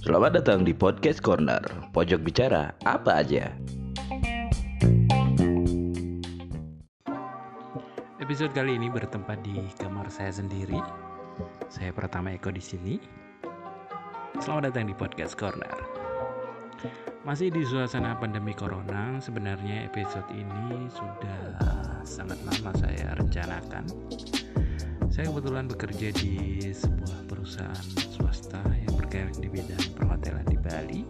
Selamat datang di Podcast Corner, pojok bicara apa aja. Episode kali ini bertempat di kamar saya sendiri. Saya pertama Eko di sini. Selamat datang di Podcast Corner. Masih di suasana pandemi corona, sebenarnya episode ini sudah sangat lama saya rencanakan. Saya kebetulan bekerja di sebuah perusahaan swasta yang bergerak di bidang perhotelan di Bali.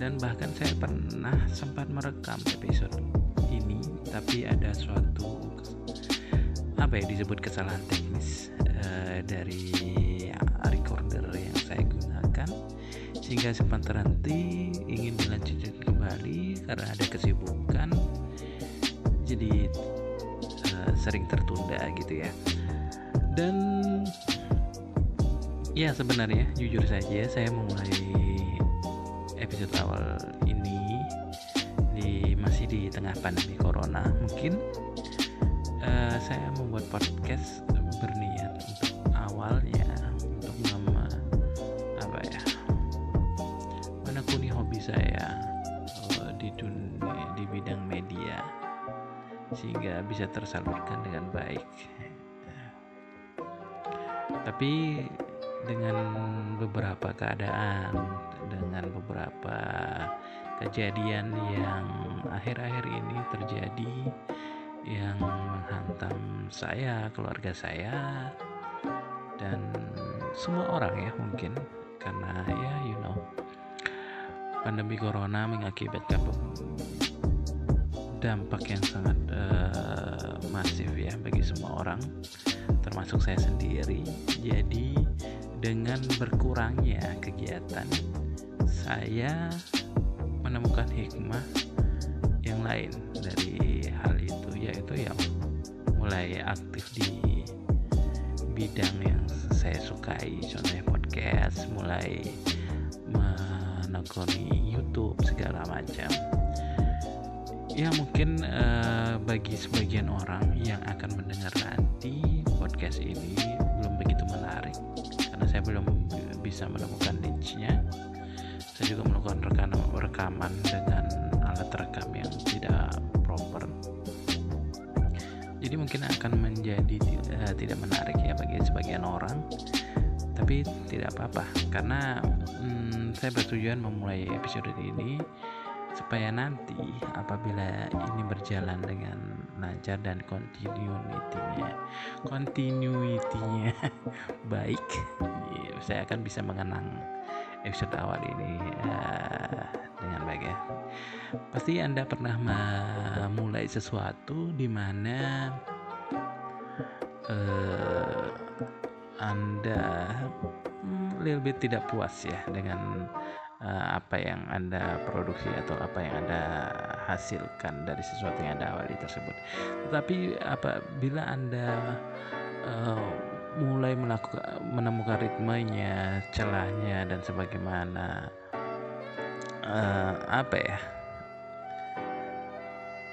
Dan bahkan saya pernah sempat merekam episode ini, tapi ada suatu apa ya disebut kesalahan teknis uh, dari recorder yang saya gunakan sehingga sempat terhenti ingin dilanjutkan kembali karena ada kesibukan jadi sering tertunda gitu ya. Dan ya sebenarnya jujur saja saya memulai episode awal ini di masih di tengah pandemi corona. Mungkin uh, saya membuat podcast berniat untuk awalnya untuk mem apa ya menekuni hobi saya uh, di dunia di bidang media sehingga bisa tersalurkan dengan baik. Tapi dengan beberapa keadaan dengan beberapa kejadian yang akhir-akhir ini terjadi yang menghantam saya, keluarga saya, dan semua orang ya mungkin. Karena ya you know pandemi corona mengakibatkan dampak yang sangat uh, masif ya bagi semua orang termasuk saya sendiri. Jadi dengan berkurangnya kegiatan saya menemukan hikmah yang lain dari hal itu yaitu yang mulai aktif di bidang yang saya sukai. Contohnya podcast mulai menekuni YouTube segala macam ya mungkin uh, bagi sebagian orang yang akan mendengar nanti podcast ini belum begitu menarik karena saya belum bisa menemukan niche-nya. Saya juga melakukan rekaman, rekaman dengan alat rekam yang tidak proper. Jadi mungkin akan menjadi uh, tidak menarik ya bagi sebagian orang tapi tidak apa-apa. Karena hmm, saya bertujuan memulai episode ini supaya nanti apabila ini berjalan dengan lancar dan continuity-nya continuity-nya baik saya akan bisa mengenang episode awal ini uh, dengan baik ya. Pasti anda pernah memulai sesuatu di mana uh, anda hmm, little bit tidak puas ya dengan uh, apa yang anda produksi atau apa yang anda hasilkan dari sesuatu yang anda awali tersebut. Tetapi apabila anda uh, mulai melakukan menemukan ritmenya celahnya dan sebagaimana uh, apa ya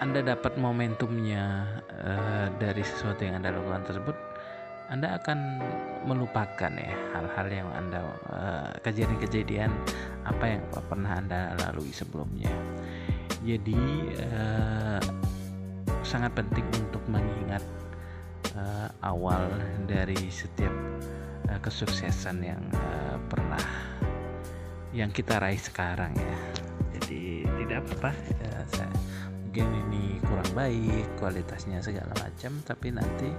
anda dapat momentumnya uh, dari sesuatu yang anda lakukan tersebut anda akan melupakan ya hal-hal yang anda kejadian-kejadian uh, apa yang pernah anda lalui sebelumnya. Jadi uh, sangat penting untuk mengingat uh, awal dari setiap uh, kesuksesan yang uh, pernah yang kita raih sekarang ya. Jadi tidak apa-apa ya, saya mungkin ini kurang baik kualitasnya segala macam tapi nanti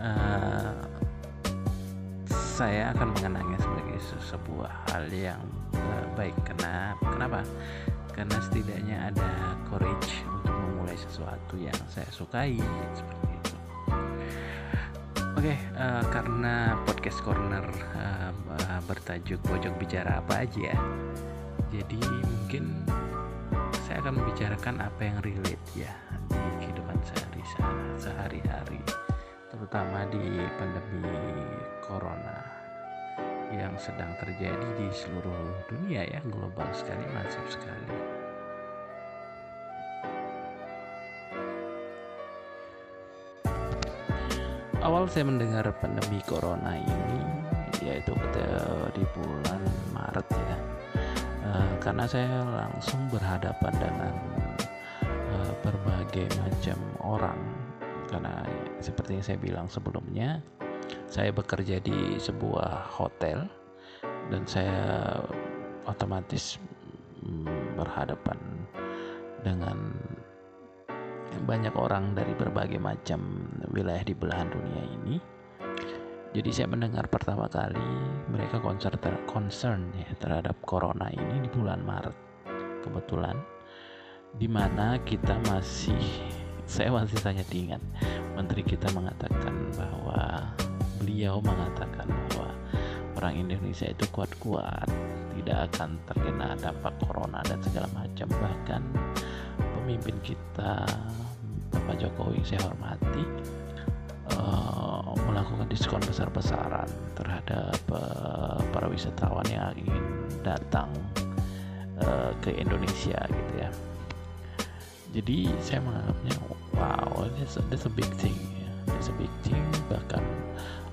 uh, saya akan mengenangnya sebagai sebuah hal yang uh, baik. Karena kenapa? Karena setidaknya ada courage untuk memulai sesuatu yang saya sukai seperti itu. Oke, okay, uh, karena podcast corner uh, bertajuk pojok bicara apa aja, jadi mungkin saya akan membicarakan apa yang relate ya di kehidupan sehari sehari-hari, terutama di pandemi corona yang sedang terjadi di seluruh dunia ya, global sekali, masif sekali. awal saya mendengar pandemi corona ini yaitu di bulan Maret ya uh, karena saya langsung berhadapan dengan uh, berbagai macam orang karena seperti yang saya bilang sebelumnya saya bekerja di sebuah hotel dan saya otomatis mm, berhadapan dengan banyak orang dari berbagai macam wilayah di belahan dunia ini. Jadi saya mendengar pertama kali mereka concern, ter concern ya terhadap corona ini di bulan Maret. Kebetulan di mana kita masih saya masih sangat ingat menteri kita mengatakan bahwa beliau mengatakan bahwa orang Indonesia itu kuat-kuat tidak akan terkena dampak corona dan segala macam. Bahkan pemimpin kita Bapak Jokowi saya hormati uh, melakukan diskon besar-besaran terhadap uh, para wisatawan yang ingin datang uh, ke Indonesia gitu jadi saya menganggapnya wow that's that's a big thing ya. that's a big thing bahkan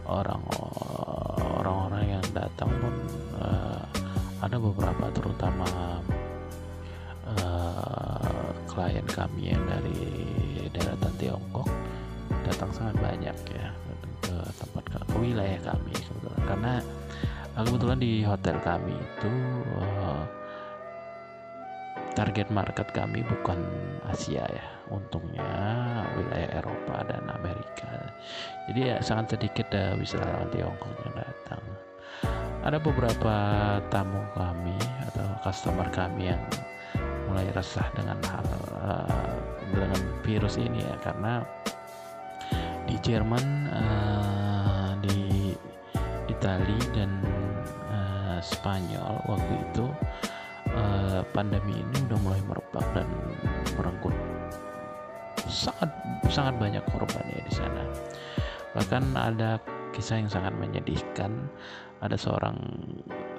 orang orang-orang yang datang pun uh, ada beberapa terutama uh, klien kami yang dari daratan Tiongkok datang sangat banyak ya ke tempat ke wilayah kami karena uh, kebetulan di hotel kami itu uh, target market kami bukan Asia ya untungnya wilayah Eropa dan Amerika. Jadi ya sangat sedikit uh, wisatawan Tiongkok yang datang. Ada beberapa tamu kami atau customer kami yang mulai resah dengan hal uh, dengan virus ini ya karena di Jerman uh, di Italia dan uh, Spanyol waktu itu uh, pandemi ini udah mulai merebak dan merenggut sangat sangat banyak korban ya di sana. Bahkan ada kisah yang sangat menyedihkan. Ada seorang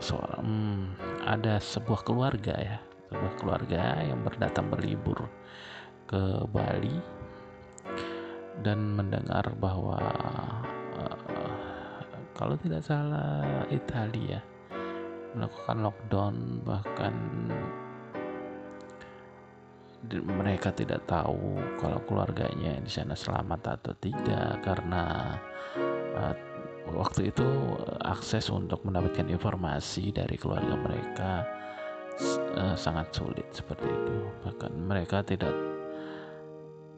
seorang hmm, ada sebuah keluarga ya, sebuah keluarga yang berdatang berlibur ke Bali dan mendengar bahwa uh, kalau tidak salah Italia melakukan lockdown bahkan mereka tidak tahu kalau keluarganya di sana selamat atau tidak karena uh, waktu itu akses untuk mendapatkan informasi dari keluarga mereka uh, sangat sulit seperti itu. Bahkan mereka tidak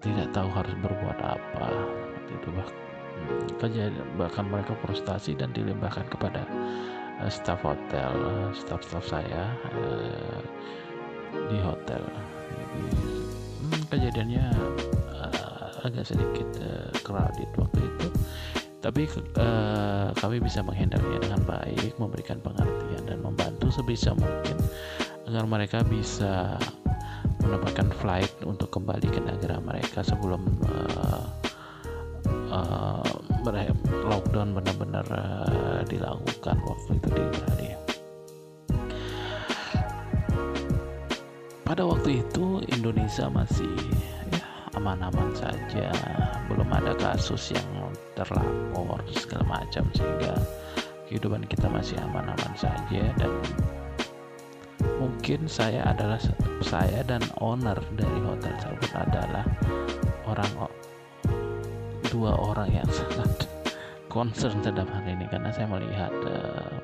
tidak tahu harus berbuat apa itu. Bah kejadian bahkan mereka frustasi dan dilimpahkan kepada uh, staf hotel uh, staf-staf saya uh, di hotel. Jadi, hmm, kejadiannya uh, agak sedikit uh, crowded waktu itu. Tapi uh, kami bisa menghindarnya dengan baik memberikan pengertian dan membantu sebisa mungkin agar mereka bisa mendapatkan flight untuk kembali ke negara mereka sebelum uh, uh, lockdown benar-benar uh, dilakukan waktu itu di Italia. Pada waktu itu Indonesia masih ya, aman-aman saja, belum ada kasus yang terlapor segala macam sehingga kehidupan kita masih aman-aman saja dan mungkin saya adalah saya dan owner dari hotel tersebut adalah orang dua orang yang sangat concern terhadap hal ini karena saya melihat uh,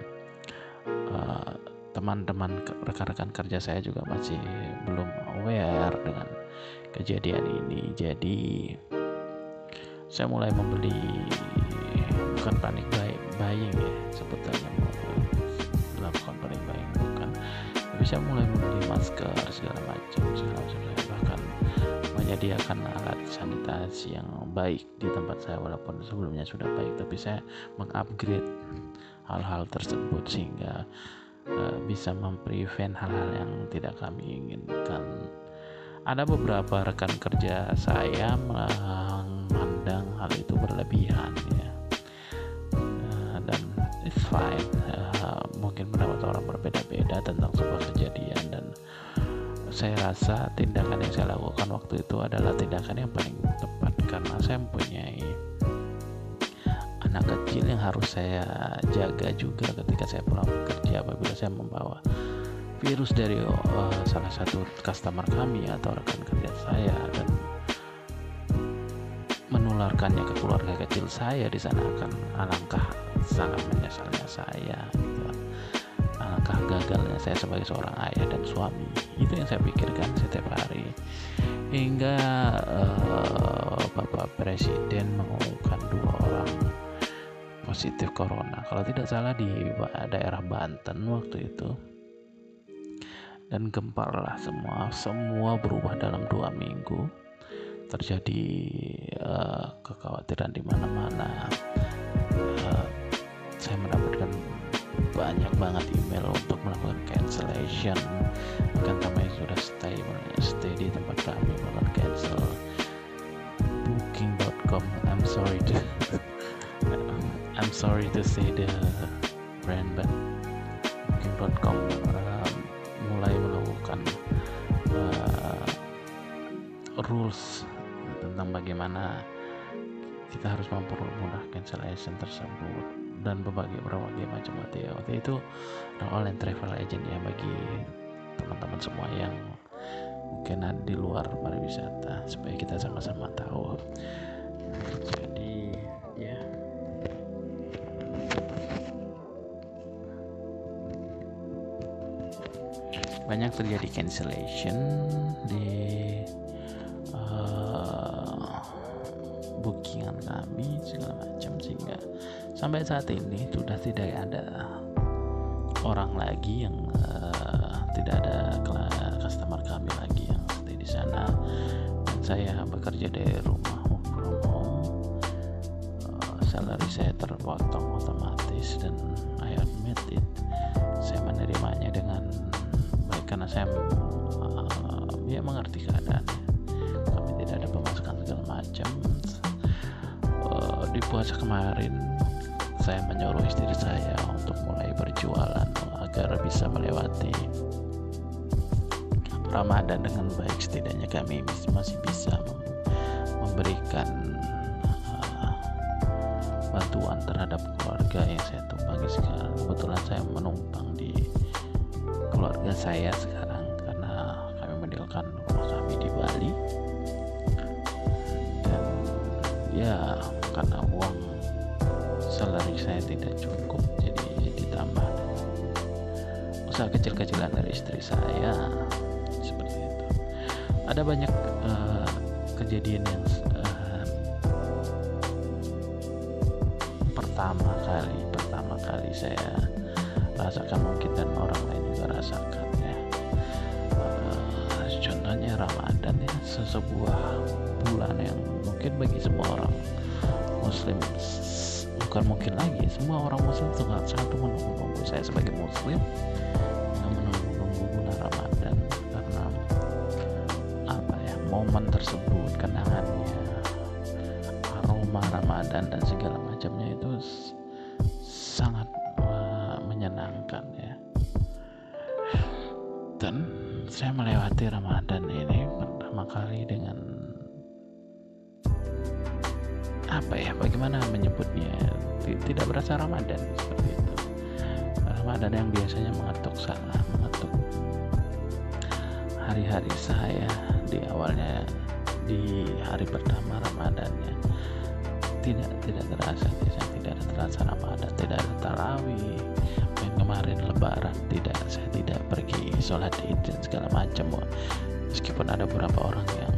uh, teman-teman rekan-rekan kerja saya juga masih belum aware dengan kejadian ini. Jadi saya mulai membeli bukan panik buying ya sebetulnya melakukan panik buying bukan. Saya mulai membeli masker segala macam segala macam menyediakan alat sanitasi yang baik di tempat saya walaupun sebelumnya sudah baik tapi saya mengupgrade hal-hal tersebut sehingga uh, bisa memprevent hal-hal yang tidak kami inginkan. Ada beberapa rekan kerja saya memandang hal itu berlebihan ya. Uh, dan it's fine. Uh, mungkin pendapat orang berbeda-beda tentang sebuah kejadian dan saya rasa tindakan yang saya lakukan waktu itu adalah tindakan yang paling tepat karena saya mempunyai kecil yang harus saya jaga juga ketika saya pulang bekerja apabila saya membawa virus dari uh, salah satu customer kami atau rekan kerja saya dan menularkannya ke keluarga kecil saya di sana akan alangkah sangat menyesalnya saya gitu. Alangkah gagalnya saya sebagai seorang ayah dan suami. Itu yang saya pikirkan setiap hari. Hingga uh, Bapak Presiden mengumumkan dua orang positif corona. Kalau tidak salah di daerah Banten waktu itu. Dan gemparlah semua semua berubah dalam dua minggu. Terjadi uh, kekhawatiran di mana-mana. Uh, saya mendapatkan banyak banget email untuk melakukan cancellation. Bahkan kami sudah stay stay di tempat kami melakukan cancel. Booking.com I'm sorry to I'm sorry to say the brand but booking.com uh, mulai melakukan uh, rules tentang bagaimana kita harus mempermudah cancellation tersebut dan berbagai berbagai macam waktu ya. Itu online travel agent ya bagi teman-teman semua yang mungkin ada di luar pariwisata supaya kita sama-sama tahu. Jadi ya. Banyak terjadi cancellation di sampai saat ini sudah tidak ada orang lagi yang uh, tidak ada customer kami lagi yang stay di sana. Dan saya bekerja dari rumah uh, salary saya terpotong otomatis dan I admit it saya menerimanya dengan baik karena saya uh, ya mengerti keadaan. Kami tidak ada pemasukan segala macam. Uh, di puasa kemarin saya menyuruh istri saya untuk mulai berjualan agar bisa melewati Ramadan dengan baik. Setidaknya kami masih bisa memberikan uh, bantuan terhadap keluarga yang saya tumpangi sekarang. Kebetulan saya menumpang di keluarga saya sekarang kecil-kecilan dari istri saya. Ada banyak uh, kejadian yang uh, pertama kali pertama kali saya rasakan mungkin dan orang lain juga rasakan ya. Uh, contohnya Ramadan ya sebuah bulan yang mungkin bagi semua orang Muslim bukan mungkin lagi semua orang Muslim sangat sangat menunggu-nunggu. Saya sebagai Muslim kenangannya aroma Ramadan dan segala macamnya itu sangat uh, menyenangkan ya. Dan saya melewati Ramadan ini pertama kali dengan apa ya bagaimana menyebutnya? Tidak berasa Ramadan seperti itu. Ramadan yang biasanya mengetuk sana mengetuk hari-hari saya di awalnya di hari pertama Ramadannya. Tidak tidak terasa tidak tidak ada terasa Ramadan tidak ada tarawih. Yang kemarin Lebaran tidak saya tidak pergi sholat id dan segala macam meskipun ada beberapa orang yang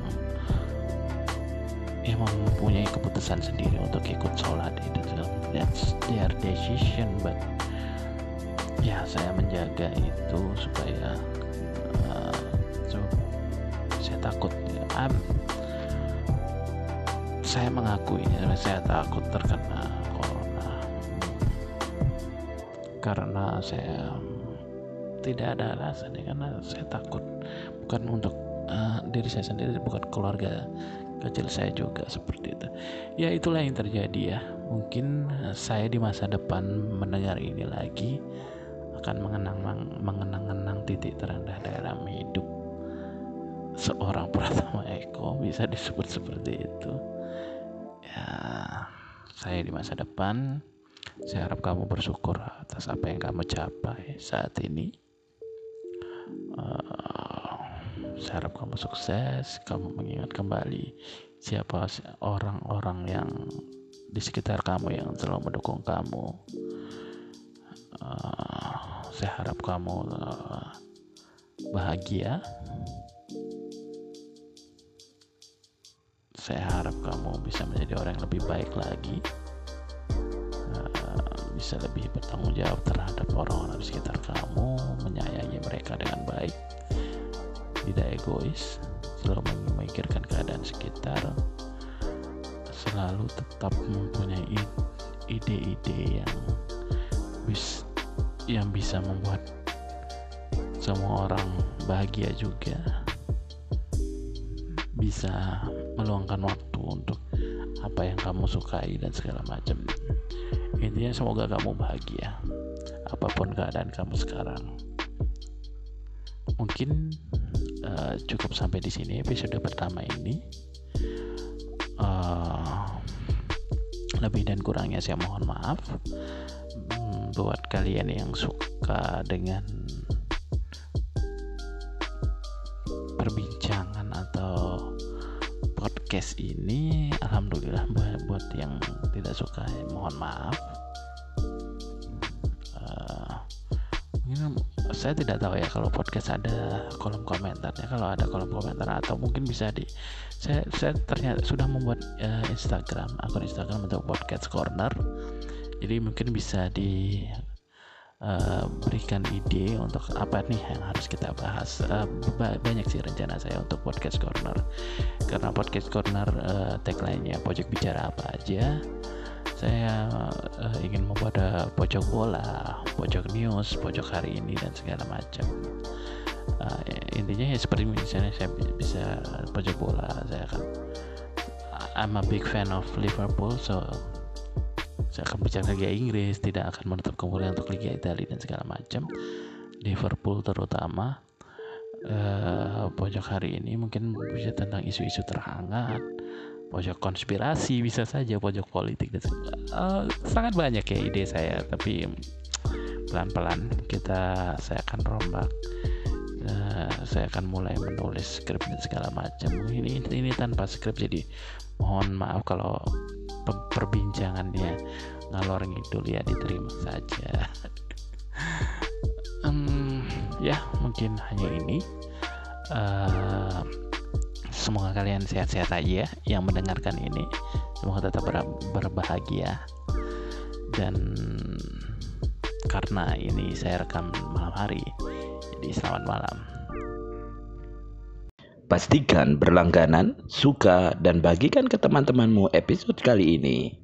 yang mempunyai keputusan sendiri untuk ikut sholat segala that's their decision but ya saya menjaga itu supaya uh, so, saya takut um, saya mengakui saya takut terkena corona. Karena saya tidak ada alasan karena saya takut bukan untuk uh, diri saya sendiri bukan keluarga kecil saya juga seperti itu. Ya itulah yang terjadi ya. Mungkin saya di masa depan mendengar ini lagi akan mengenang mengenang-enang titik terendah dalam hidup seorang Pratama Eko bisa disebut seperti itu ya saya di masa depan Saya harap kamu bersyukur atas apa yang kamu capai saat ini. Uh, saya harap kamu sukses, kamu mengingat kembali siapa orang-orang yang di sekitar kamu yang selalu mendukung kamu. Uh, saya harap kamu uh, bahagia. Saya harap kamu bisa menjadi orang yang lebih baik lagi, uh, bisa lebih bertanggung jawab terhadap orang-orang di sekitar kamu, menyayangi mereka dengan baik, tidak egois, selalu memikirkan keadaan sekitar selalu tetap mempunyai ide-ide yang bis yang bisa membuat semua orang bahagia juga. Bisa meluangkan waktu untuk apa yang kamu sukai dan segala macam. Intinya semoga kamu bahagia apa pun keadaan kamu sekarang. Mungkin uh, cukup sampai di sini episode pertama ini. Uh, lebih dan kurangnya saya mohon maaf. Hmm, buat kalian yang suka dengan ini alhamdulillah buat yang tidak suka mohon maaf. Mungkin saya tidak tahu ya kalau podcast ada kolom komentarnya. Kalau ada kolom komentar atau mungkin bisa di saya saya ternyata sudah membuat uh, Instagram akun Instagram untuk podcast corner. Jadi mungkin bisa di uh, berikan ide untuk apa nih yang harus kita bahas. Uh, banyak sih rencana saya untuk podcast corner. Karena podcast corner uh, tagline-nya pojok bicara apa aja. Saya uh, ingin membuat uh, pojok bola pojok news pojok hari ini dan segala macam. Uh, intinya ya seperti misalnya saya bisa pojok bola saya akan I'm a big fan of Liverpool so saya akan bicara Liga Inggris tidak akan menutup kemungkinan untuk Liga Italia dan segala macam. Liverpool terutama. Uh, pojok hari ini mungkin bisa tentang isu-isu terhangat pojok konspirasi bisa saja pojok politik dan uh, sangat banyak ya ide saya tapi pelan-pelan kita saya akan rombak. Uh, saya akan mulai menulis skrip dan segala macam. Ini ini tanpa skrip jadi mohon maaf kalau perbincangannya. Ngalor ngidul ya diterima saja. Um, ya mungkin hanya ini. Uh, semoga kalian sehat-sehat aja yang mendengarkan ini. Semoga tetap ber berbahagia. Dan karena ini saya rekam malam hari jadi selamat malam Pastikan berlangganan, suka, dan bagikan ke teman-temanmu episode kali ini.